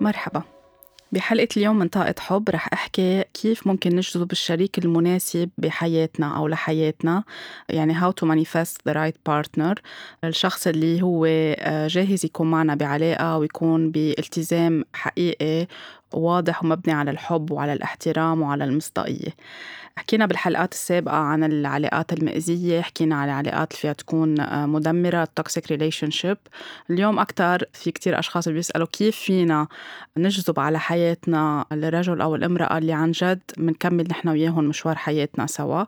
مرحبا. بحلقة اليوم من طاقة حب رح أحكي كيف ممكن نجذب الشريك المناسب بحياتنا أو لحياتنا يعني how to manifest the right partner. الشخص اللي هو آه، جاهز يكون معنا بعلاقة ويكون بالتزام حقيقي واضح ومبني على الحب وعلى الاحترام وعلى المصداقية. حكينا بالحلقات السابقة عن العلاقات المئزية حكينا على العلاقات اللي فيها تكون آه، مدمرة toxic relationship. اليوم أكتر في كتير أشخاص بيسألوا كيف فينا نجذب على حياتنا الرجل أو الامرأة اللي عن جد منكمل نحن وياهم مشوار حياتنا سوا.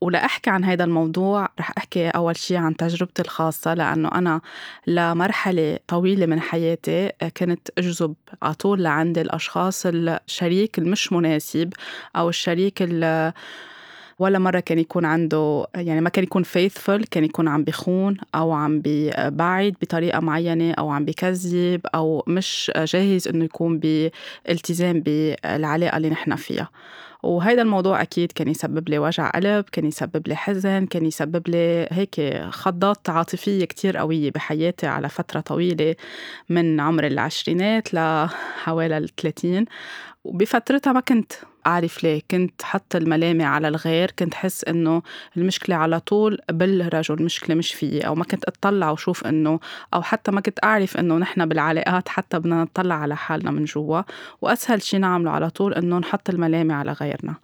ولأحكي عن هذا الموضوع رح أحكي أول شي عن تجربتي الخاصة لأنه أنا لمرحلة طويلة من حياتي آه، كنت أجذب على طول لعندي الأشخاص الشريك المش مناسب أو الشريك اللي ولا مرة كان يكون عنده يعني ما كان يكون فيثفul كان يكون عم بيخون أو عم بيبعد بطريقة معينة أو عم بكذب أو مش جاهز إنه يكون بالتزام بالعلاقة اللي نحن فيها. وهيدا الموضوع أكيد كان يسبب لي وجع قلب كان يسبب لي حزن كان يسبب لي هيك خضات عاطفية كتير قوية بحياتي على فترة طويلة من عمر العشرينات لحوالي الثلاثين. وبفترتها ما كنت. أعرف ليه. كنت حط الملامة على الغير كنت حس إنه المشكلة على طول بالرجل المشكلة مش فيي. أو ما كنت أطلع وشوف إنه أو حتى ما كنت أعرف إنه نحن بالعلاقات حتى بدنا نطلع على حالنا من جوا. وأسهل شي نعمله على طول إنه نحط الملامة على غيرنا.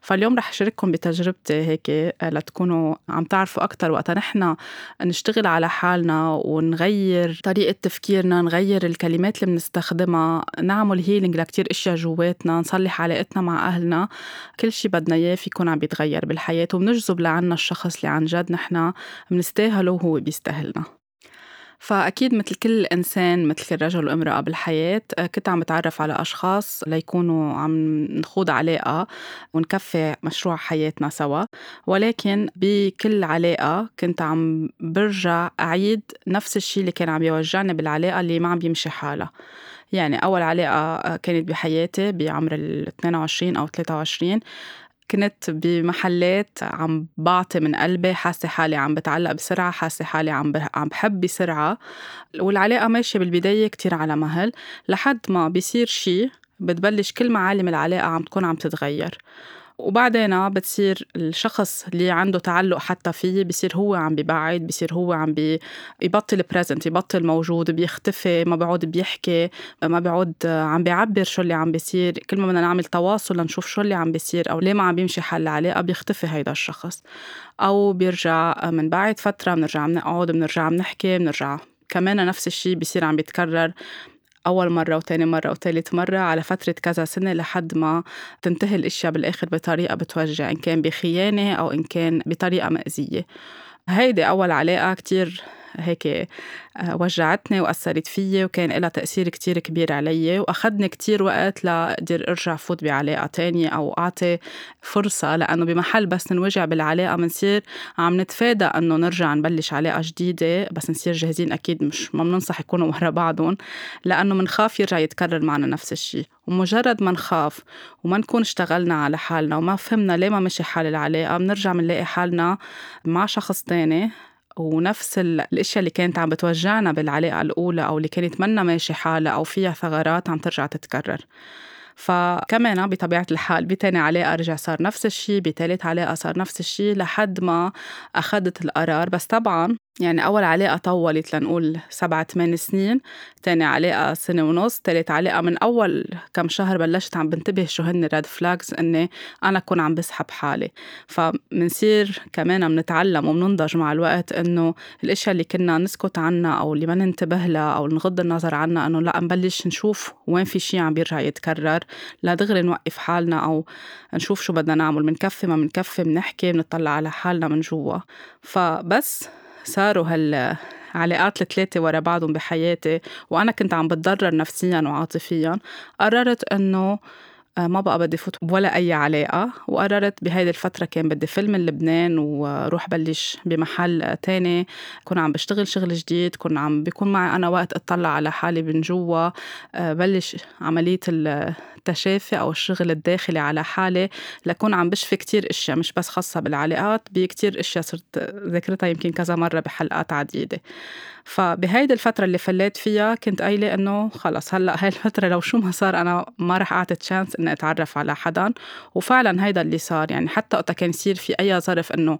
فاليوم رح أشارككم بتجربتي هيك لتكونوا عم تعرفوا أكتر. وقتا نحن نشتغل على حالنا ونغير طريقة تفكيرنا نغير الكلمات اللي بنستخدمها نعمل هيلينج لكتير أشياء جواتنا نصلح علاقتنا مع أهلنا. كل شي بدنا إياه في يكون عم بيتغير بالحياة وبنجذب لعنا الشخص اللي عن جد نحن بنستاهله وهو بيستاهلنا. فأكيد مثل كل إنسان مثل كل رجل وامرأة بالحياة كنت عم بتعرف على أشخاص ليكونوا عم نخوض علاقة ونكفي مشروع حياتنا سوا. ولكن بكل علاقة كنت عم برجع أعيد نفس الشيء اللي كان عم يوجعني بالعلاقة اللي ما عم بيمشي حالها. يعني أول علاقة كانت بحياتي بعمر ال 22 أو 23 كنت بمحلات عم بعطي من قلبي حاسة حالي عم بتعلق بسرعة حاسة حالي عم عم بحب بسرعة. والعلاقة ماشية بالبداية كتير على مهل لحد ما بيصير شي بتبلش كل معالم العلاقة عم تكون عم تتغير. وبعدين بتصير الشخص اللي عنده تعلق حتى فيه بصير هو عم ببعد بصير هو عم بيبطل بريزنت يبطل موجود بيختفي ما بيعود بيحكي ما بيعود عم بيعبر شو اللي عم بيصير. كل ما بدنا نعمل تواصل لنشوف شو اللي عم بيصير أو ليه ما عم بيمشي حل العلاقه بيختفي هيدا الشخص. أو بيرجع من بعد فترة بنرجع بنقعد بنرجع بنحكي بنرجع كمان نفس الشيء بيصير عم بيتكرر. أول مرة وتاني مرة وتالت مرة على فترة كذا سنة لحد ما تنتهي الأشياء بالآخر بطريقة بتوجع إن كان بخيانة أو إن كان بطريقة مأزية هيدي أول علاقة كتير هيك آه، وجعتني وأثرت فيي وكان لها تأثير كتير كبير علي وأخذني كتير وقت لأقدر أرجع فوت بعلاقة تانية أو أعطي فرصة لأنه بمحل بس نوجع بالعلاقة بنصير عم نتفادى أنه نرجع نبلش علاقة جديدة بس نصير جاهزين أكيد مش ما بننصح يكونوا ورا بعضهم لأنه منخاف يرجع يتكرر معنا نفس الشيء ومجرد ما نخاف وما نكون اشتغلنا على حالنا وما فهمنا ليه ما مشي حال العلاقة بنرجع بنلاقي حالنا مع شخص تاني ونفس الإشياء اللي كانت عم بتوجعنا بالعلاقة الأولى أو اللي كانت منا ماشي حالها أو فيها ثغرات عم ترجع تتكرر. فكمان بطبيعة الحال بتاني علاقة رجع صار نفس الشيء بتالت علاقة صار نفس الشيء لحد ما أخذت القرار. بس طبعا يعني أول علاقة طولت لنقول سبعة ثمان سنين تاني علاقة سنة ونص تالت علاقة من أول كم شهر بلشت عم بنتبه شو هن ريد فلاجز إني أنا أكون عم بسحب حالي. فمنصير كمان بنتعلم وبننضج مع الوقت إنه الأشياء اللي كنا نسكت عنها أو اللي ما ننتبه لها أو نغض النظر عنها إنه لا نبلش نشوف وين في شيء عم بيرجع يتكرر. لا دغري نوقف حالنا أو نشوف شو بدنا نعمل بنكفي ما بنكفي بنحكي بنطلع على حالنا من جوا. فبس صاروا هالعلاقات الثلاثة ورا بعضهم بحياتي وأنا كنت عم بتضرر نفسيا وعاطفيا. قررت إنه آه، ما بقى بدي فوت ولا أي علاقة وقررت بهيدي الفترة كان بدي فيلم من لبنان وروح بلش بمحل تاني. كون عم بشتغل شغل جديد كون عم بيكون معي أنا وقت أطلع على حالي من جوا. آه، بلش عملية التشافي أو الشغل الداخلي على حالي لكون عم بشفي كتير أشياء مش بس خاصة بالعلاقات بكتير أشياء صرت ذكرتها يمكن كذا مرة بحلقات عديدة. فبهيدي الفترة اللي فليت فيها كنت قايلة إنه خلص هلأ هاي الفترة لو شو ما صار أنا ما رح أعطي تشانس إني أتعرف على حدا. وفعلا هيدا اللي صار يعني حتى وقتها كان يصير في أي ظرف إنه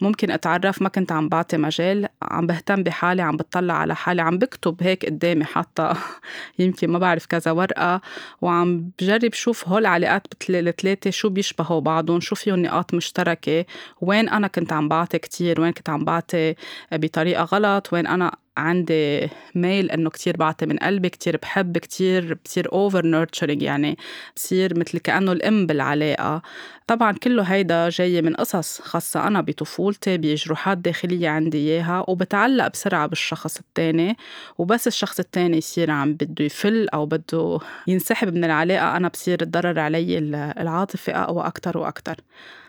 ممكن أتعرف ما كنت عم بعطي مجال عم بهتم بحالي عم بطلع على حالي عم بكتب هيك قدامي حتى. يمكن ما بعرف كذا ورقة وعم بجرب شوف هول العلاقات الثلاثة شو بيشبهوا بعضهم شو فيهم نقاط مشتركة وين أنا كنت عم بعطي كتير وين كنت عم بعطي بطريقة غلط وين أنا عندي ميل إنه كتير بعطي من قلبي كتير بحب كتير بصير over nurturing يعني بصير مثل كأنه الأم بالعلاقة. طبعا كله هيدا جاي من قصص خاصة أنا بطفولتي بجروحات داخلية عندي إياها وبتعلق بسرعة بالشخص التاني وبس الشخص التاني يصير عم بده يفل أو بده ينسحب من العلاقة أنا بصير الضرر علي العاطفي أقوى أكتر وأكتر.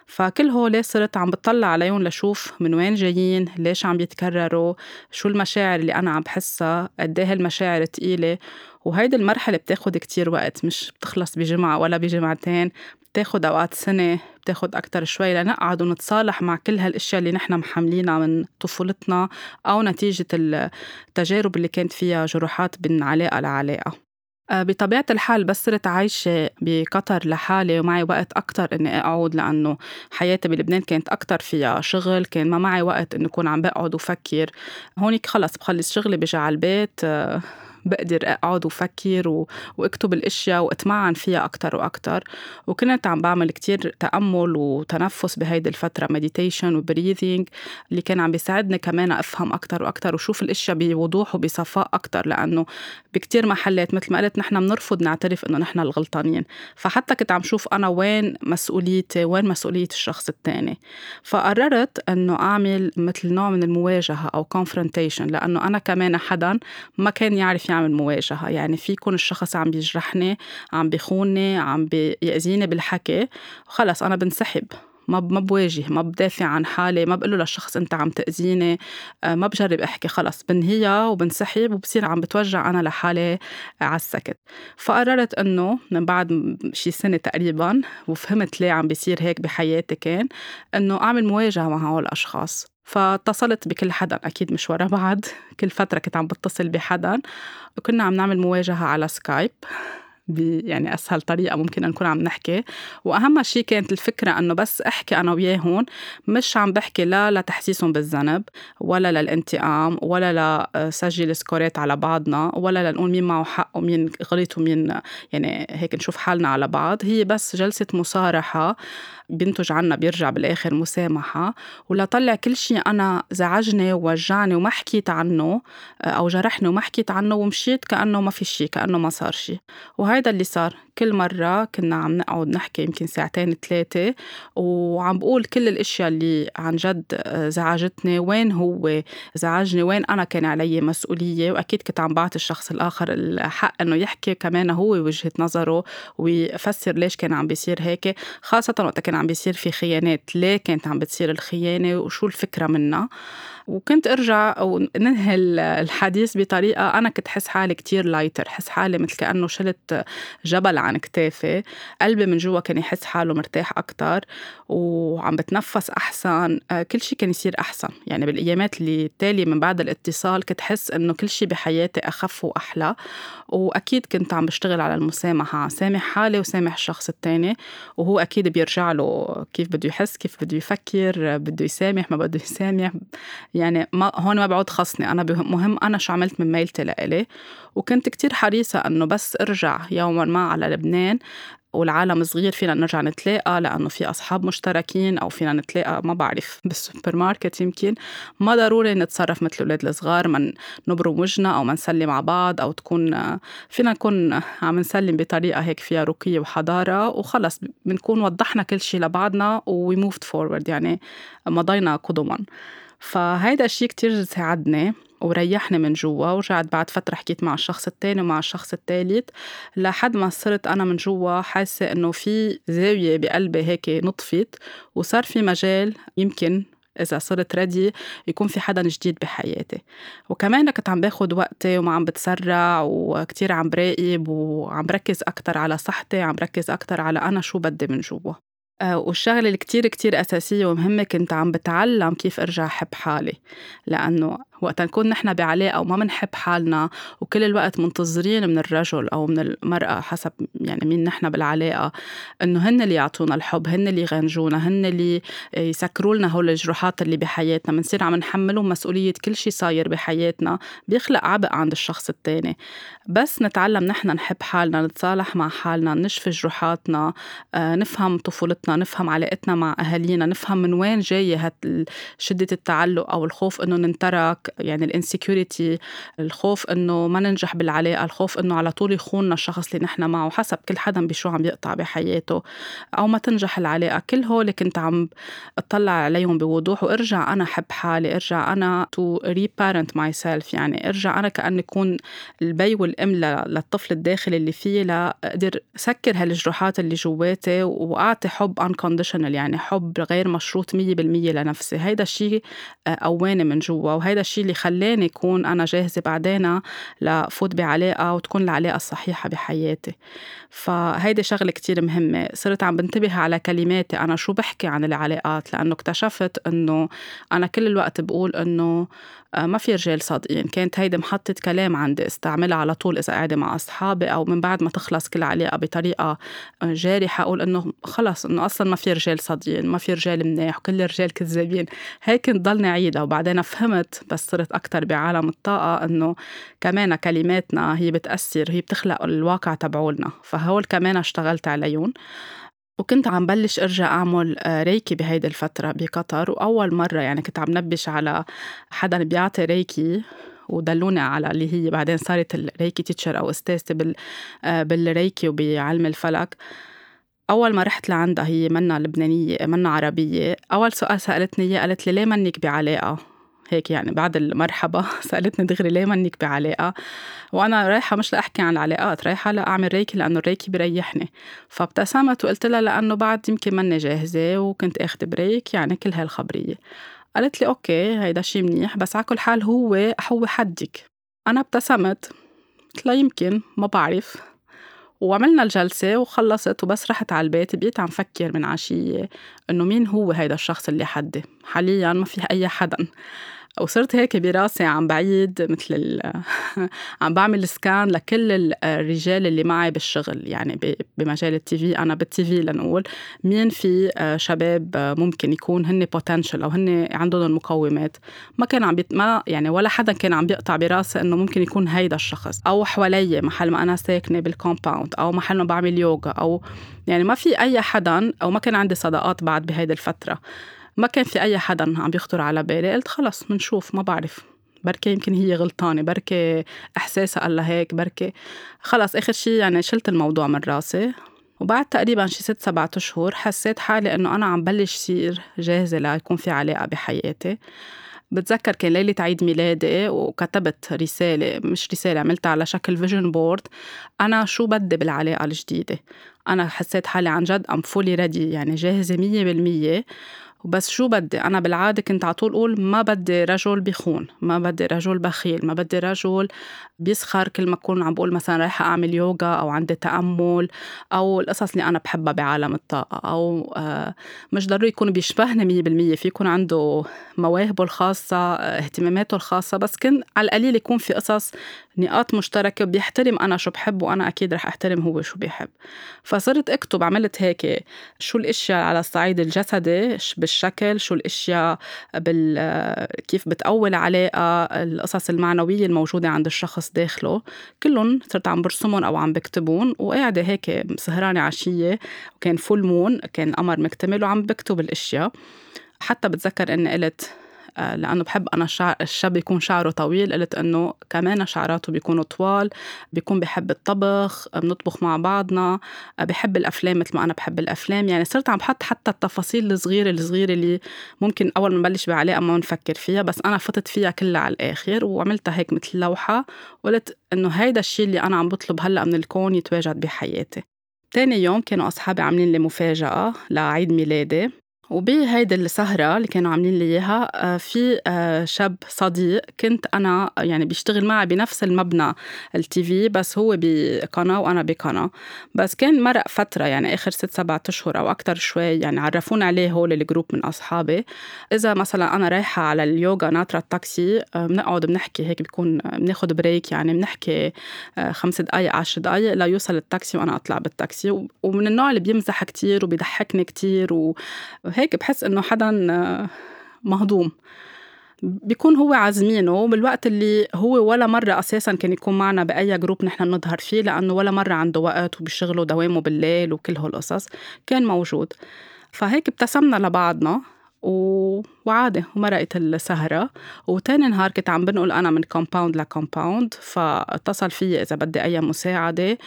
فكل هول صرت عم بطلع عليهم لشوف من وين جايين ليش عم بيتكرروا شو المشاعر اللي أنا عم بحسها قد إيه المشاعر تقيلة. وهيدي المرحلة بتاخد كتير وقت مش بتخلص بجمعة ولا بجمعتين بتاخد أوقات سنة بتاخد أكتر شوي لنقعد ونتصالح مع كل هالأشياء اللي نحن محملينها من طفولتنا أو نتيجة التجارب اللي كانت فيها جروحات بين علاقة لعلاقة. بطبيعة الحال بس صرت عايشة بقطر لحالي ومعي وقت أكتر إني أقعد لأنه حياتي بلبنان كانت أكتر فيها شغل كان ما معي وقت إنه أكون عم بقعد وفكر. هونيك خلص بخلص شغلي بجي على البيت آه، بقدر أقعد وفكر و... وأكتب الأشياء وأتمعن فيها أكتر وأكتر. وكنت عم بعمل كتير تأمل وتنفس بهيدي الفترة meditation و breathing اللي كان عم بيساعدني كمان أفهم أكتر وأكتر وشوف الأشياء بوضوح وبصفاء أكتر لأنه بكتير محلات مثل ما قلت نحن بنرفض نعترف إنه نحن الغلطانين. فحتى كنت عم شوف أنا وين مسؤوليتي وين مسؤولية الشخص التاني. فقررت إنه أعمل مثل نوع من المواجهة أو confrontation لأنه أنا كمان حدا ما كان يعرف يعمل مواجهة يعني في يكون الشخص عم بيجرحني عم بيخونني عم بيأذيني بالحكي. خلص أنا بنسحب. ما ما بواجه ما بدافع عن حالي ما بقول له للشخص أنت عم تأذيني. آه، ما بجرب أحكي. خلص بنهيها وبنسحب وبصير عم بتوجع أنا لحالي على السكت. فقررت إنه من بعد شي سنة تقريبا وفهمت ليه عم بيصير هيك بحياتي كان إنه أعمل مواجهة مع هول الأشخاص. فاتصلت بكل حدا أكيد مش ورا بعض. كل فترة كنت عم بتصل بحدا. وكنا عم نعمل مواجهة على سكايب. يعني أسهل طريقة ممكن نكون عم نحكي. وأهم شيء كانت الفكرة إنه بس أحكي أنا وياهم مش عم بحكي لا لتحسيسهم بالذنب ولا للانتقام ولا لسجل سكورات على بعضنا ولا لنقول مين معه حق ومين غلط ومين يعني هيك نشوف حالنا على بعض. هي بس جلسة مصارحة. بينتج عنا بيرجع بالآخر مسامحة ولطلع كل شيء أنا زعجني ووجعني وما حكيت عنه أو جرحني وما حكيت عنه ومشيت كأنه ما في شيء كأنه ما صار شيء. وهيدا اللي صار. كل مرة كنا عم نقعد نحكي يمكن ساعتين ثلاثة وعم بقول كل الأشياء اللي عن جد زعجتني. وين هو؟ زعجني. وين أنا كان علي مسؤولية؟ وأكيد كنت عم بعطي الشخص الآخر الحق إنه يحكي كمان هو وجهة نظره ويفسر ليش كان عم بيصير هيك. خاصة وقت كان عم بيصير في خيانات. ليه كانت عم بتصير الخيانة؟ وشو الفكرة منها؟ وكنت أرجع وننهي الحديث بطريقة أنا كنت حس حالي كتير لايتر حس حالي مثل كأنه شلت جبل عن كتافي. قلبي من جوا كان يحس حاله مرتاح أكثر وعم بتنفس أحسن. آه، كل شيء كان يصير أحسن. يعني بالأيامات اللي التاليه من بعد الاتصال كنت حس إنه كل شيء بحياتي أخف وأحلى. وأكيد كنت عم بشتغل على المسامحة سامح حالي وسامح الشخص الثاني وهو أكيد بيرجع له كيف بده يحس كيف بده يفكر بده يسامح ما بده يسامح. يعني ما هون ما بعود خصني. أنا مهم أنا شو عملت من ميلتي لإلي. وكنت كتير حريصة إنه بس أرجع يوما ما على لبنان والعالم صغير فينا نرجع نتلاقى لأنه في أصحاب مشتركين أو فينا نتلاقى ما بعرف بالسوبر ماركت يمكن. ما ضروري نتصرف مثل الأولاد الصغار ما نبرم وجهنا أو ما نسلم على بعض أو تكون فينا نكون عم نسلم بطريقة هيك فيها رقي وحضارة وخلص بنكون وضحنا كل شيء لبعضنا we moved forward يعني مضينا قدما. فهيدا الشيء كتير ساعدني. وريحني من جوا ورجعت بعد فترة حكيت مع الشخص التاني ومع الشخص التالت لحد ما صرت أنا من جوا حاسة إنه في زاوية بقلبي هيك نطفت وصار في مجال يمكن إذا صرت ردي يكون في حدا جديد بحياتي. وكمان كنت عم باخد وقتي وما عم بتسرع وكتير عم براقب وعم بركز أكتر على صحتي عم بركز أكتر على أنا شو بدي من جوا. آه، والشغلة اللي كتير كتير أساسية ومهمة كنت عم بتعلم كيف أرجع أحب حالي لأنه وقت نكون نحن بعلاقة وما منحب حالنا وكل الوقت منتظرين من الرجل أو من المرأة حسب يعني مين نحن بالعلاقة إنه هن اللي يعطونا الحب هن اللي يغنجونا هن اللي يسكروا لنا هول الجروحات اللي بحياتنا. بنصير عم نحملهم مسؤولية كل شيء صاير بحياتنا بيخلق عبء عند الشخص التاني. بس نتعلم نحن نحب حالنا نتصالح مع حالنا نشفي جروحاتنا آه، نفهم طفولتنا نفهم علاقتنا مع أهالينا نفهم من وين جاية شدة التعلق أو الخوف إنه ننترك. يعني ال insecurity الخوف إنه ما ننجح بالعلاقة الخوف إنه على طول يخوننا الشخص اللي نحن معه حسب كل حدا بشو عم يقطع بحياته. أو ما تنجح العلاقة كل هول كنت عم أطلع عليهم بوضوح وأرجع أنا حب حالي أرجع أنا to reparent myself يعني أرجع أنا كأني اكون البي والأم للطفل الداخلي اللي فيه لاقدر سكر هالجروحات اللي جواتي وأعطي حب انكونديشنال يعني حب غير مشروط 100% لنفسي. هيدا الشيء قواني من جوا وهيدا الشيء الشيء اللي خلاني يكون أنا جاهزة بعدين لفوت بعلاقة وتكون العلاقة الصحيحة بحياتي. فهيدي شغلة كتير مهمة. صرت عم بنتبه على كلماتي. أنا شو بحكي عن العلاقات؟ لأنه اكتشفت أنه أنا كل الوقت بقول أنه آه، ما في رجال صادقين. كانت هيدي محطة كلام عندي استعملها على طول إذا قاعدة مع أصحابي أو من بعد ما تخلص كل علاقة بطريقة آه، جارحة. أقول إنه خلص إنه أصلا ما في رجال صادقين ما في رجال مناح وكل الرجال كذابين. هيك ضلني عيدها وبعدين فهمت بس صرت أكتر بعالم الطاقة إنه كمان كلماتنا هي بتأثر هي بتخلق الواقع تبعولنا. فهول كمان اشتغلت عليهم. وكنت عم بلش أرجع أعمل آه، ريكي بهيدي الفترة بقطر. وأول مرة يعني كنت عم نبش على حدا بيعطي Reiki ودلوني على اللي هي. بعدين صارت ال Reiki teacher أو استاذتي بال آه، بال Reiki وبعلم الفلك. أول ما رحت لعندها هي منا لبنانية منا عربية. أول سؤال سألتني إياه قالت لي ليه منك بعلاقة؟ هيك يعني بعد المرحبا سألتني دغري ليه منك بعلاقة؟ وأنا رايحة مش لأحكي عن العلاقات رايحة لأعمل Reiki لأنه ال Reiki بريحني فابتسمت وقلت لها لأنه بعد يمكن مني جاهزة وكنت أخذ break يعني كل هالخبرية. قالت لي أوكي هيدا شي منيح بس على كل حال هو هو حدك. أنا ابتسمت قلت لها يمكن ما بعرف. وعملنا الجلسة وخلصت وبس رحت على البيت بقيت عم فكر من عشية إنه مين هو هيدا الشخص اللي حدي؟ حاليا ما في أي حدا. وصرت هيك براسي عم بعيد مثل. عم بعمل سكان لكل الرجال اللي معي بالشغل يعني بمجال التي في أنا بالتي في لنقول مين في آه، شباب آه، ممكن يكون هن potential أو هن عندهم المقومات ما كان عم بيت... ما يعني ولا حدا كان عم بيقطع براسي إنه ممكن يكون هيدا الشخص. أو حوالي محل ما أنا ساكنة بال compound أو محل ما بعمل يوغا أو يعني ما في أي حدا أو ما كان عندي صداقات بعد بهيدي الفترة. ما كان في أي حدا عم بيخطر على بالي قلت خلص بنشوف ما بعرف. بركي يمكن هي غلطانة بركي إحساسها قال هيك بركي خلص آخر شي يعني شلت الموضوع من راسي. وبعد تقريبا شي ست سبعة أشهر حسيت حالي إنه أنا عم بلش صير جاهزة ليكون في علاقة بحياتي. بتذكر كان ليلة عيد ميلادي وكتبت رسالة مش رسالة عملتها على شكل vision board أنا شو بدي بالعلاقة الجديدة؟ أنا حسيت حالي عن جد I'm fully ready يعني جاهزة مية بالمية. وبس شو بدي؟ أنا بالعادة كنت على طول أقول ما بدي رجل بخون ما بدي رجل بخيل ما بدي رجل بيسخر كل ما أكون عم بقول مثلا رايحة أعمل يوغا أو عندي تأمل أو القصص اللي أنا بحبها بعالم الطاقة أو آه، مش ضروري يكون بيشبهني مية بالمية في يكون عنده مواهبه الخاصة آه، اهتماماته الخاصة بس كن على القليل يكون في قصص نقاط مشتركة بيحترم أنا شو بحب وأنا أكيد رح أحترم هو شو بيحب. فصرت أكتب عملت هيك شو الأشياء على الصعيد الجسدي بالشكل شو الأشياء بال كيف بتقوي العلاقة القصص المعنوية الموجودة عند الشخص داخله. كلهم صرت عم برسمهم أو عم بكتبهم وقاعدة هيك سهرانة عشية وكان فول مون كان قمر مكتمل وعم بكتب الأشياء. حتى بتذكر إني قلت آه، لأنه بحب أنا الشعر الشاب يكون شعره طويل. قلت إنه كمان شعراته بيكونوا طوال بيكون بحب الطبخ بنطبخ مع بعضنا آه، بحب الأفلام مثل ما أنا بحب الأفلام. يعني صرت عم بحط حتى التفاصيل الصغيرة الصغيرة اللي ممكن أول ما نبلش بعلاقة ما نفكر فيها. بس أنا فتت فيها كلها على الآخر وعملتها هيك مثل لوحة. وقلت إنه هيدا الشيء اللي أنا عم بطلب هلأ من الكون يتواجد بحياتي. تاني يوم كانوا أصحابي عاملين لي مفاجأة لعيد ميلادي. وبهيدي السهرة اللي كانوا عاملين لي إياها آه، في آه، شاب صديق كنت أنا يعني بيشتغل معي بنفس المبنى التي في بس هو بقناة وأنا بقناة. بس كان مرق فترة يعني آخر ست سبعة أشهر أو أكتر شوي يعني عرفونا عليه هول الجروب من أصحابي. إذا مثلا أنا رايحة على اليوغا ناطرة التاكسي آه، بنقعد بنحكي هيك بيكون بناخد break يعني بنحكي خمس دقايق عشر دقايق ليوصل التاكسي وأنا أطلع بالتاكسي. ومن النوع اللي بيمزح كتير وبيضحكني كتير و هيك بحس إنه حدا آه، مهضوم. بيكون هو عازمينه بالوقت اللي هو ولا مرة أساسا كان يكون معنا بأي group نحن بنظهر فيه لأنه ولا مرة عنده وقت وبيشغله دوامه بالليل وكل هالقصص كان موجود. فهيك ابتسمنا لبعضنا. و... وعادي ومرقت السهرة. وتاني نهار كنت عم بنقل أنا من compound ل compound فاتصل في إذا بدي أي مساعدة.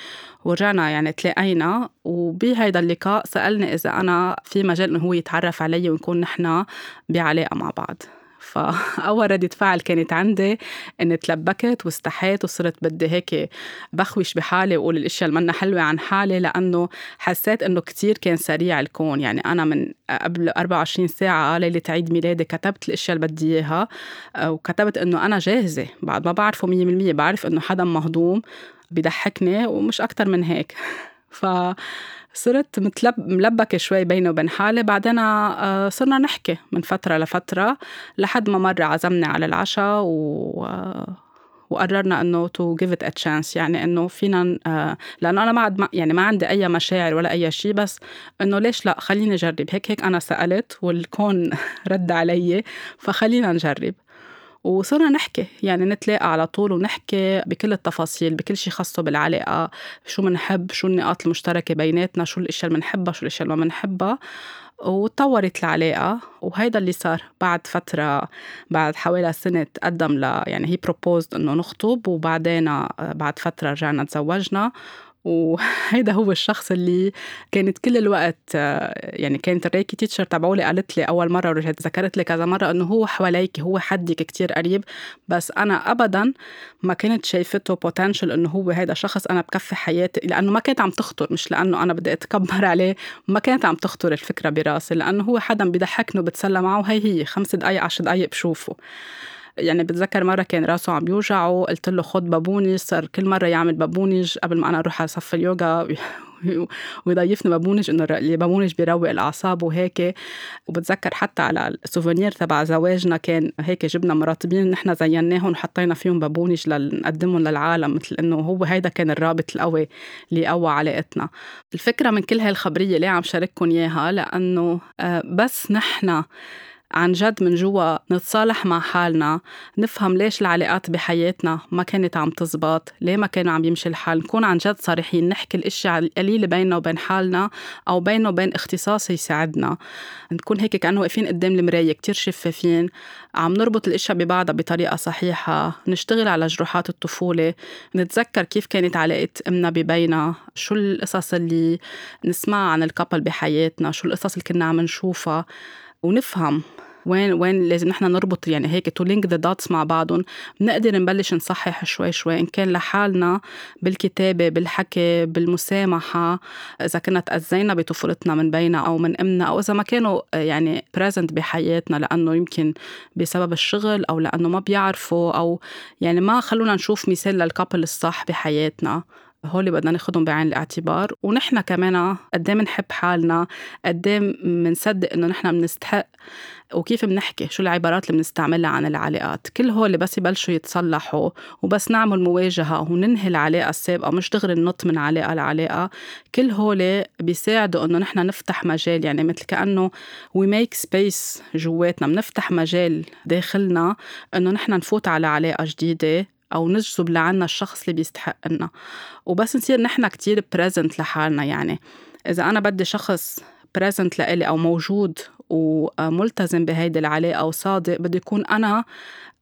ورجعنا يعني تلاقينا. وبهيدا اللقاء سألني إذا أنا في مجال إنه هو يتعرف علي ونكون نحن بعلاقة مع بعض. فأول ردة فعل كانت عندي إني تلبكت واستحيت وصرت بدي هيك بخوش بحالي وأقول الأشياء اللي منا حلوة عن حالي لأنه حسيت إنه كتير كان سريع الكون. يعني أنا من قبل 24 ساعة ليلة عيد ميلادي كتبت الأشياء اللي بدي إياها وكتبت إنه أنا جاهزة. بعد ما بعرفه 100% بعرف إنه حدا مهضوم بيضحكني ومش أكتر من هيك. ف صرت متلب ملبكة شوي بيني وبين حالي. بعدين آه، صرنا نحكي من فترة لفترة لحد ما مرة عزمني على العشاء و وقررنا إنه to give it a chance يعني إنه فينا آه، لأنه أنا ما عاد يعني ما عندي أي مشاعر ولا أي شيء بس إنه ليش لا خليني أجرب. هيك هيك أنا سألت والكون رد علي فخلينا نجرب. وصرنا نحكي يعني نتلاقى على طول ونحكي بكل التفاصيل بكل شيء خاصه بالعلاقة شو منحب شو النقاط المشتركة بيناتنا شو الأشياء اللي منحبها شو الأشياء اللي ما منحبها وتطورت العلاقة. وهيدا اللي صار بعد فترة بعد حوالي سنة تقدم ل يعني هي proposed إنه نخطب وبعدين بعد فترة رجعنا تزوجنا. وهيدا هو الشخص اللي كانت كل الوقت يعني كانت ال Reiki teacher تبعولي قالت لي أول مرة ورجعت ذكرت لي كذا مرة إنه هو حواليك هو حدك كتير قريب. بس أنا ابدا ما كنت شايفته potential إنه هو هيدا شخص أنا بكفي حياتي لأنه ما كانت عم تخطر مش لأنه أنا بدي أتكبر عليه ما كانت عم تخطر الفكرة براسي لأنه هو حدا بيضحكني وبتسلى معه وهي هي خمس دقائق عشر دقائق بشوفه. يعني بتذكر مرة كان راسه عم يوجعه قلت له خد بابونج صار كل مرة يعمل بابونج قبل ما أنا أروح على صف اليوغا ويضيفني بابونج إنه اللي بابونج بيروق الأعصاب وهيك. وبتذكر حتى على ال souvenir تبع زواجنا كان هيك جبنا مرطبين نحن زيناهم وحطينا فيهم بابونج لنقدمهم للعالم مثل إنه هو هيدا كان الرابط القوي اللي قوى علاقتنا. الفكرة من كل هالخبريه ليه عم شارككم إياها؟ لأنه آه، بس نحن عن جد من جوا نتصالح مع حالنا نفهم ليش العلاقات بحياتنا ما كانت عم تزبط ليه ما كانوا عم يمشي الحال نكون عن جد صريحين نحكي الاشياء القليله بيننا وبين حالنا أو بيننا وبين اختصاص يساعدنا. نكون هيك كأنه واقفين قدام المراية كتير شفافين عم نربط الاشياء ببعضها بطريقة صحيحة نشتغل على جروحات الطفولة نتذكر كيف كانت علاقة أمنا ببينا شو القصص اللي نسمعها عن ال couple بحياتنا شو القصص اللي كنا عم نشوفها ونفهم وين وين لازم نحن نربط يعني هيك to link the dots مع بعضهم. بنقدر نبلش نصحح شوي شوي إن كان لحالنا بالكتابة بالحكي بالمسامحة إذا كنا تاذينا بطفولتنا من بينا أو من أمنا أو إذا ما كانوا يعني present بحياتنا لأنه يمكن بسبب الشغل أو لأنه ما بيعرفوا أو يعني ما خلونا نشوف مثال لل couple الصح بحياتنا. هول بدنا ناخدهم بعين الاعتبار. ونحن كمان قد بنحب حالنا قد بنصدق إنه نحن بنستحق وكيف بنحكي شو العبارات اللي بنستعملها عن العلاقات. كل هول بس يبلشوا يتصلحوا وبس نعمل مواجهة وننهي العلاقة السابقة مش دغري ننط من علاقة لعلاقة. كل هول بيساعدوا إنه نحن نفتح مجال يعني مثل كأنه we make space جواتنا. بنفتح مجال داخلنا إنه نحن نفوت على علاقة جديدة. أو نجذب لعنا الشخص اللي بيستحقنا وبس نصير نحن كتير present لحالنا يعني. إذا أنا بدي شخص present لإلي أو موجود وملتزم بهيدي العلاقة وصادق بدي يكون أنا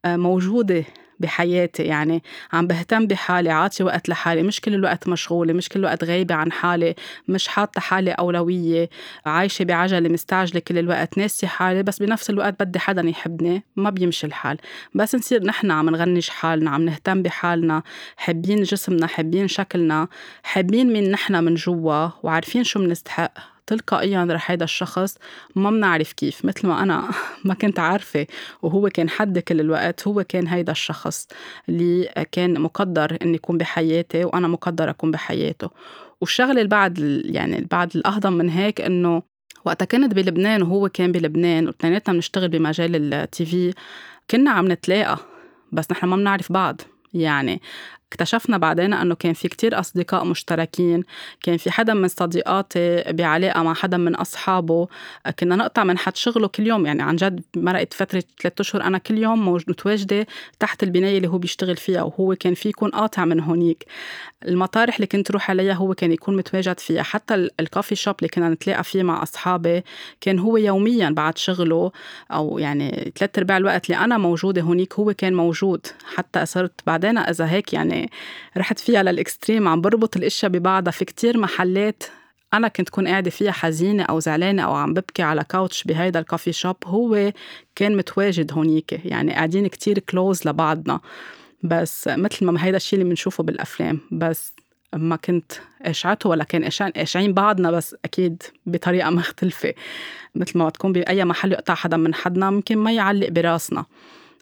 موجودة بحياتي يعني عم بهتم بحالي عاطي وقت لحالي مش كل الوقت مشغولة مش كل الوقت غايبة عن حالي مش حاطة حالي أولوية عايشة بعجلة مستعجلة كل الوقت ناسي حالي بس بنفس الوقت بدي حدا يحبني ما بيمشي الحال. بس نصير نحن عم نغنج حالنا عم نهتم بحالنا حابين جسمنا حابين شكلنا حابين مين نحن من جوا وعارفين شو بنستحق تلقائيا رح هيدا الشخص ما بنعرف كيف مثل ما أنا ما كنت عارفة وهو كان حد كل الوقت هو كان هيدا الشخص اللي كان مقدر إني يكون بحياتي وأنا مقدر أكون بحياته. والشغلة اللي بعد يعني بعد الأهضم من هيك إنه وقتها كنت بلبنان وهو كان بلبنان واثنيناتنا بنشتغل بمجال التي في كنا عم نتلاقى بس نحن ما بنعرف بعض. يعني اكتشفنا بعدين أنه كان في كتير أصدقاء مشتركين كان في حدا من صديقاتي بعلاقة مع حدا من أصحابه كنا نقطع من حد شغله كل يوم يعني عن جد مرقت فترة ثلاثة أشهر أنا كل يوم متواجدة تحت البناية اللي هو بيشتغل فيها وهو كان في يكون قاطع من هونيك. المطارح اللي كنت روح عليها هو كان يكون متواجد فيها حتى الكافي شوب اللي كنا نتلاقى فيه مع أصحابي كان هو يوميا بعد شغله أو يعني ثلاث أرباع الوقت اللي أنا موجودة هونيك هو كان موجود حتى صرت بعدين إذا هيك يعني رحت فيها لل extreme عم بربط الإشياء ببعضها. في كتير محلات أنا كنت كون قاعدة فيها حزينة أو زعلانة أو عم ببكي على couch بهيدا ال coffee shop هو كان متواجد هونيك. يعني قاعدين كتير close لبعضنا. بس مثل ما هيدا الشيء اللي بنشوفه بالأفلام. بس ما كنت اشعته ولا كان اشعين بعضنا بس أكيد بطريقة مختلفة. مثل ما تكون بأي محل يقطع حدا من حدنا ممكن ما يعلق براسنا.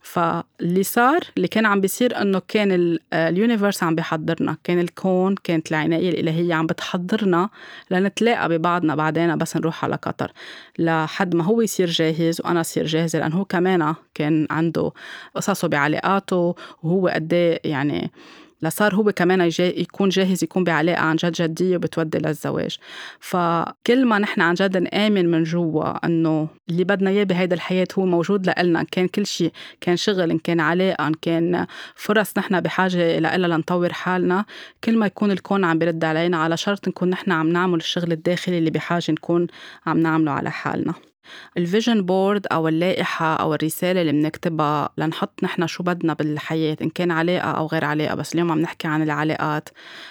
فاللي صار اللي كان عم بيصير إنه كان اليونيفرس عم بيحضرنا كان الكون كانت العناية الإلهية عم بتحضرنا لنتلاقى ببعضنا بعدين بس نروح على قطر. لحد ما هو يصير جاهز وأنا صير جاهزة لأنه هو كمان كان عنده قصصه بعلاقاته وهو قد إيه يعني لصار هو كمان يكون جاهز يكون بعلاقة عن جد جدية وبتودي للزواج. فكل ما نحن عن جد نآمن من جوا أنه اللي بدنا إياه بهيدا الحياة هو موجود لإلنا إن كان كل شيء كان شغل إن كان علاقة إن كان فرص نحن بحاجة لها لنطور حالنا كل ما يكون الكون عم بيرد علينا على شرط نكون نحن عم نعمل الشغل الداخلي اللي بحاجة نكون عم نعمله على حالنا. ال vision board أو اللائحة أو الرسالة اللي بنكتبها لنحط نحن شو بدنا بالحياة إن كان علاقة أو غير علاقة بس اليوم عم نحكي عن العلاقات.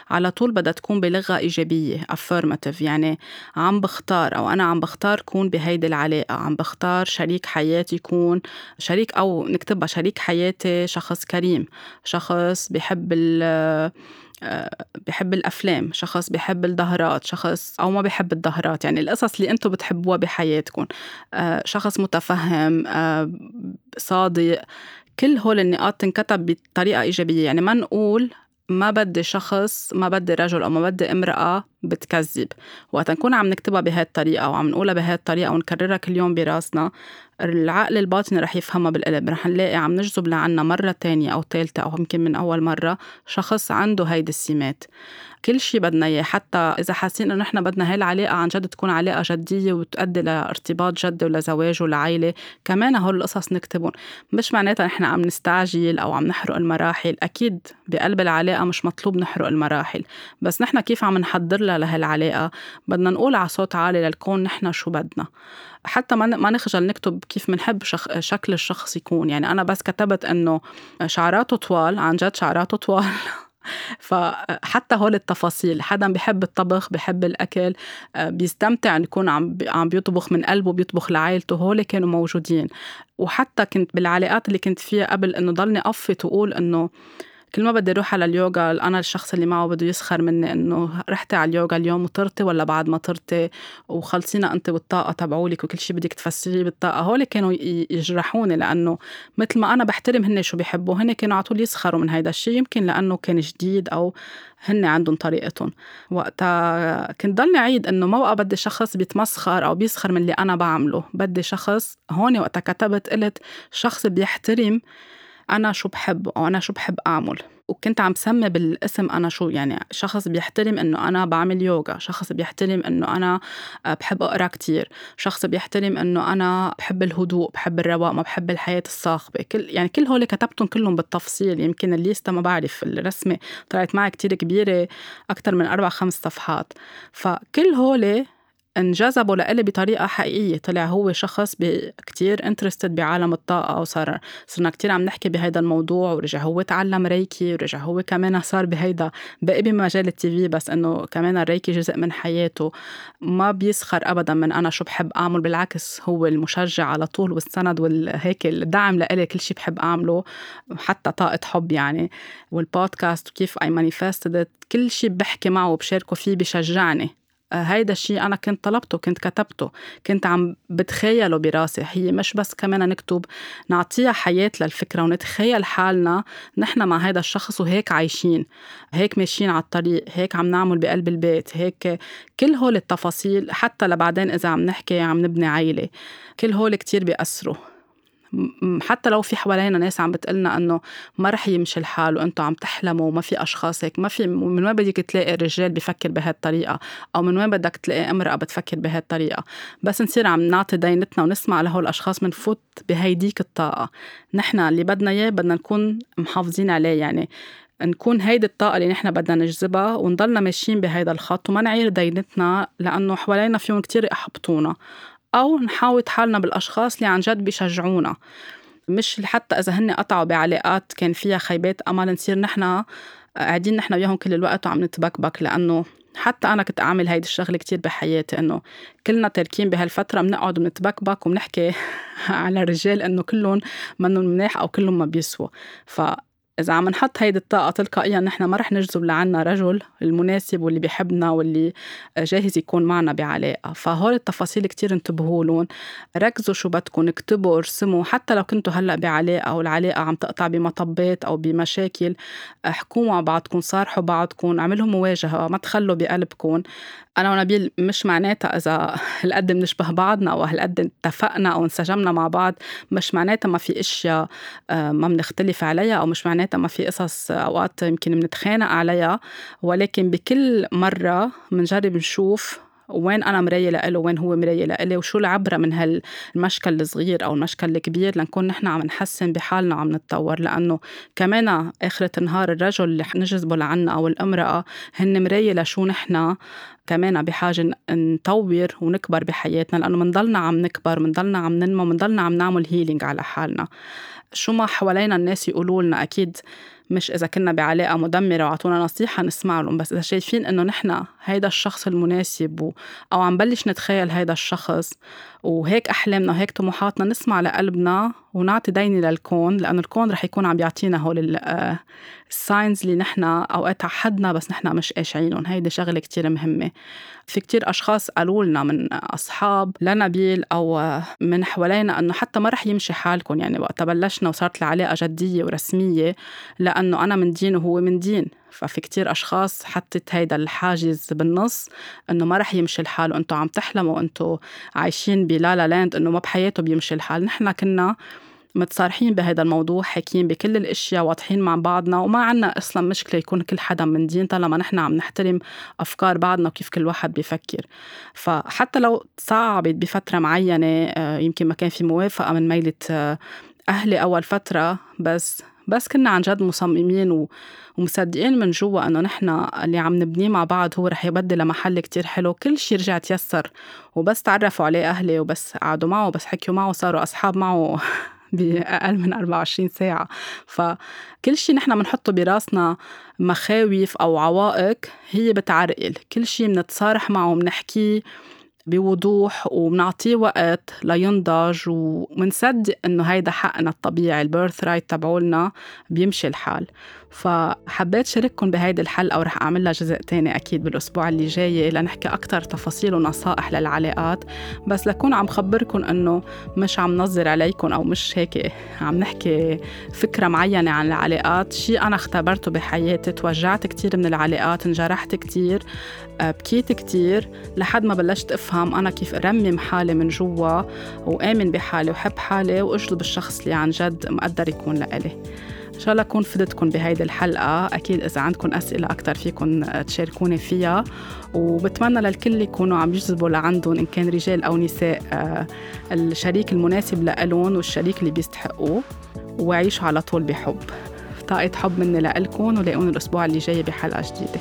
على طول بدها تكون بلغة إيجابية affirmative يعني عم بختار أو أنا عم بختار كون بهيدي العلاقة. عم بختار شريك حياتي يكون شريك أو نكتبها شريك حياتي شخص كريم شخص بحب ال بحب الأفلام شخص بحب الظهرات شخص أو ما بحب الظهرات يعني القصص اللي أنتم بتحبوها بحياتكم. آه، شخص متفهم آه، صادق كل هول النقاط تنكتب بطريقة إيجابية. يعني ما نقول ما بدي شخص ما بدي رجل أو ما بدي امرأة بتكذب. وقت نكون عم نكتبها بهاي الطريقة وعم نقولها بهاي الطريقة ونكررها كل يوم براسنا العقل الباطني رح يفهمها بالقلب. رح نلاقي عم نجذب لعنا مرة تانية أو ثالثة أو يمكن من أول مرة شخص عنده هيدي السمات. كل شيء بدنا إياه. حتى إذا حاسين إنه نحن بدنا هاي العلاقة عن جد تكون علاقة جدية وتؤدي لارتباط جدي ولزواج ولعائله كمان هول القصص نكتبهم. مش معناتها نحن عم نستعجل أو عم نحرق المراحل. أكيد بقلب العلاقة مش مطلوب نحرق المراحل. بس نحن كيف عم نحضر لها لهالعلاقه بدنا نقول على صوت عالي للكون نحن شو بدنا. حتى ما ما نخجل نكتب كيف بنحب شخ... شكل الشخص يكون. يعني أنا بس كتبت إنه شعراته طوال عن جد شعراته طوال. فحتى هول التفاصيل حدا بحب الطبخ بحب الأكل آه، بيستمتع يكون عم عم بيطبخ من قلبه بيطبخ لعائلته هول كانوا موجودين. وحتى كنت بالعلاقات اللي كنت فيها قبل إنه ضلني افت واقول إنه كل ما بدي أروح على اليوغا أنا الشخص اللي معه بده يسخر مني إنه رحتي على اليوغا اليوم وطرتي ولا بعد ما طرتي؟ وخلصينا أنت والطاقة تبعولك وكل شيء بدك تفسريه بالطاقة. هول كانوا يجرحوني لأنه مثل ما أنا بحترم هن شو بيحبوا هن كانوا على طول يسخروا من هيدا الشيء يمكن لأنه كان جديد أو هن عندهم طريقتهم. وقتها كنت ضلني عيد إنه ما بقى بدي شخص بيتمسخر أو بيسخر من اللي أنا بعمله. بدي شخص هون وقتها كتبت قلت شخص بيحترم أنا شو بحب أو أنا شو بحب أعمل. وكنت عم سمي بالاسم أنا شو يعني شخص بيحترم إنه أنا بعمل يوغا شخص بيحترم إنه أنا بحب أقرأ كتير شخص بيحترم إنه أنا بحب الهدوء بحب الرواق ما بحب الحياة الصاخبة كل يعني كل هول كتبتهم كلهم بالتفصيل. يمكن الليستا ما بعرف الرسمة طلعت معي كتير كبيرة أكتر من أربع خمس صفحات. فكل هول انجذبوا لإلي بطريقة حقيقية. طلع هو شخص كتير انترستد بعالم الطاقة وصار صرنا كتير عم نحكي بهيدا الموضوع ورجع هو تعلم ريكي ورجع هو كمان صار بهيدا بقي بمجال التي في بس إنه كمان الريكي جزء من حياته. ما بيسخر ابدا من أنا شو بحب أعمل بالعكس هو المشجع على طول والسند والهيك الدعم لإلي كل شيء بحب أعمله حتى طاقة حب يعني. والبودكاست وكيف اي مانيفستد كل شيء بحكي معه وبشاركه فيه بشجعني. هيدا الشيء أنا كنت طلبته كنت كتبته كنت عم بتخيله براسي. هي مش بس كمان نكتب نعطيها حياة للفكرة ونتخيل حالنا نحن مع هذا الشخص وهيك عايشين هيك ماشيين على الطريق هيك عم نعمل بقلب البيت هيك كل هول التفاصيل حتى لبعدين إذا عم نحكي عم نبني عيلة كل هول كتير بيأثروا. حتى لو في حوالينا ناس عم بتقلنا إنه ما رح يمشي الحال وأنتم عم تحلموا وما في أشخاص هيك ما في من وين بدك تلاقي رجال بفكر بهالطريقة؟ أو من وين بدك تلاقي امرأة بتفكر بهالطريقة؟ بس نصير عم نعطي دينتنا ونسمع لهول الاشخاص بنفوت بهيديك الطاقة. نحن اللي بدنا إياه بدنا نكون محافظين عليه يعني نكون هيدي الطاقة اللي نحن بدنا نجذبها ونضلنا ماشيين بهيدا الخط وما نعير دينتنا لأنه حوالينا فيهم كتير يحبطونا. أو نحاوط حالنا بالأشخاص اللي عن جد بيشجعونا. مش حتى إذا هن قطعوا بعلاقات كان فيها خيبات أمل نصير نحن قاعدين نحن وياهم كل الوقت وعم نتبكبك. لأنه حتى أنا كنت أعمل هيدي الشغلة كتير بحياتي إنه كلنا تاركين بهالفترة بنقعد ونتبكبك وبنحكي على الرجال إنه كلهم منهم مناح أو كلهم ما بيسوا ف إذا عم نحط هيدي الطاقة تلقائيا نحن ما رح نجذب لعنا رجل المناسب واللي بيحبنا واللي جاهز يكون معنا بعلاقة. فهول التفاصيل كتير انتبهوا لهم. ركزوا شو بدكم اكتبوا ارسموا. حتى لو كنتوا هلأ بعلاقة والعلاقة عم تقطع بمطبات أو بمشاكل احكوا مع بعضكم صارحوا بعضكم اعملوا مواجهة ما تخلوا بقلبكم. أنا ونبيل مش معناتها إذا هالقد بنشبه بعضنا أو هالقد اتفقنا أو انسجمنا مع بعض مش معناتها ما في أشياء آه، ما بنختلف عليها أو مش معناتها ما في قصص أوقات يمكن بنتخانق عليها ولكن بكل مرة بنجرب نشوف وين أنا مراية لإله وين هو مراية لإلي وشو العبرة من هالمشكل الصغير أو المشكل الكبير لنكون نحن عم نحسن بحالنا وعم نتطور. لأنه كمان آخرة النهار الرجل اللي نجذبه لعنا أو الامرأة هن مراية لشو نحن كمان بحاجة نطور ونكبر بحياتنا. لأنه منضلنا عم نكبر منضلنا عم ننمو منضلنا عم نعمل هيلينج على حالنا. شو ما حوالينا الناس يقولوا لنا أكيد مش إذا كنا بعلاقة مدمرة وعطونا نصيحة نسمع لهم بس إذا شايفين إنه نحن هيدا الشخص المناسب و... أو عم بلش نتخيل هيدا الشخص وهيك أحلامنا وهيك طموحاتنا نسمع لقلبنا ونعطي ديني للكون لأنه الكون رح يكون عم بيعطينا هول الساينز اللي نحن أوقات حدنا بس نحن مش قاشعينهم. هيدي شغلة كتير مهمة. في كتير أشخاص قالوا لنا من أصحاب لنبيل أو من حوالينا أنه حتى ما رح يمشي حالكم. يعني وقت بلشنا وصارت العلاقة جدية ورسمية لأنه أنا من دين وهو من دين. ففي كتير أشخاص حطت هيدا الحاجز بالنص إنه ما رح يمشي الحال وأنتوا عم تحلموا وأنتوا عايشين بلا لا لاند إنه ما بحياته بيمشي الحال. نحن كنا متصارحين بهذا الموضوع حاكيين بكل الأشياء واضحين مع بعضنا وما عنا أصلا مشكلة يكون كل حدا من دين طالما نحن عم نحترم أفكار بعضنا وكيف كل واحد بيفكر. فحتى لو صعبت بفترة معينة آه، يمكن ما كان في موافقة من ميلة آه، أهلي أول فترة بس بس كنا عن جد مصممين ومصدقين من جوا إنه نحن اللي عم نبنيه مع بعض هو رح يودي لمحل كتير حلو. كل شيء رجع تيسر وبس تعرفوا عليه أهلي وبس قعدوا معه وبس حكيوا معه صاروا أصحاب معه بأقل من 24 ساعة. فكل شيء نحن بنحطه براسنا مخاوف أو عوائق هي بتعرقل. كل شيء بنتصارح معه بنحكيه بوضوح وبنعطيه وقت لينضج ومنصدق إنه هيدا حقنا الطبيعي ال birthright تبعولنا بيمشي الحال. فحبيت شارككم بهيدي الحلقة ورح أعمل لها جزء تاني أكيد بالأسبوع اللي جاي لنحكي أكتر تفاصيل ونصائح للعلاقات. بس لكون عم خبركم أنه مش عم نظر عليكم أو مش هيك عم نحكي فكرة معينة عن العلاقات شيء أنا اختبرته بحياتي توجعت كتير من العلاقات انجرحت كتير آه، بكيت كتير لحد ما بلشت أفهم أنا كيف أرمم حالي من جوا وآمن بحالي وحب حالي وأجذب الشخص اللي عن جد مقدر يكون لإلي. إن شاء الله أكون فدتكم بهيدي الحلقة. أكيد إذا عندكم أسئلة أكثر فيكم تشاركوني فيها. وبتمنى للكل يكونوا عم يجذبوا لعندهم إن كان رجال أو نساء آه، الشريك المناسب لألون والشريك اللي بيستحقوه. ويعيشوا على طول بحب. طاقة حب مني لإلكم ولاقوني الأسبوع اللي جاي بحلقة جديدة.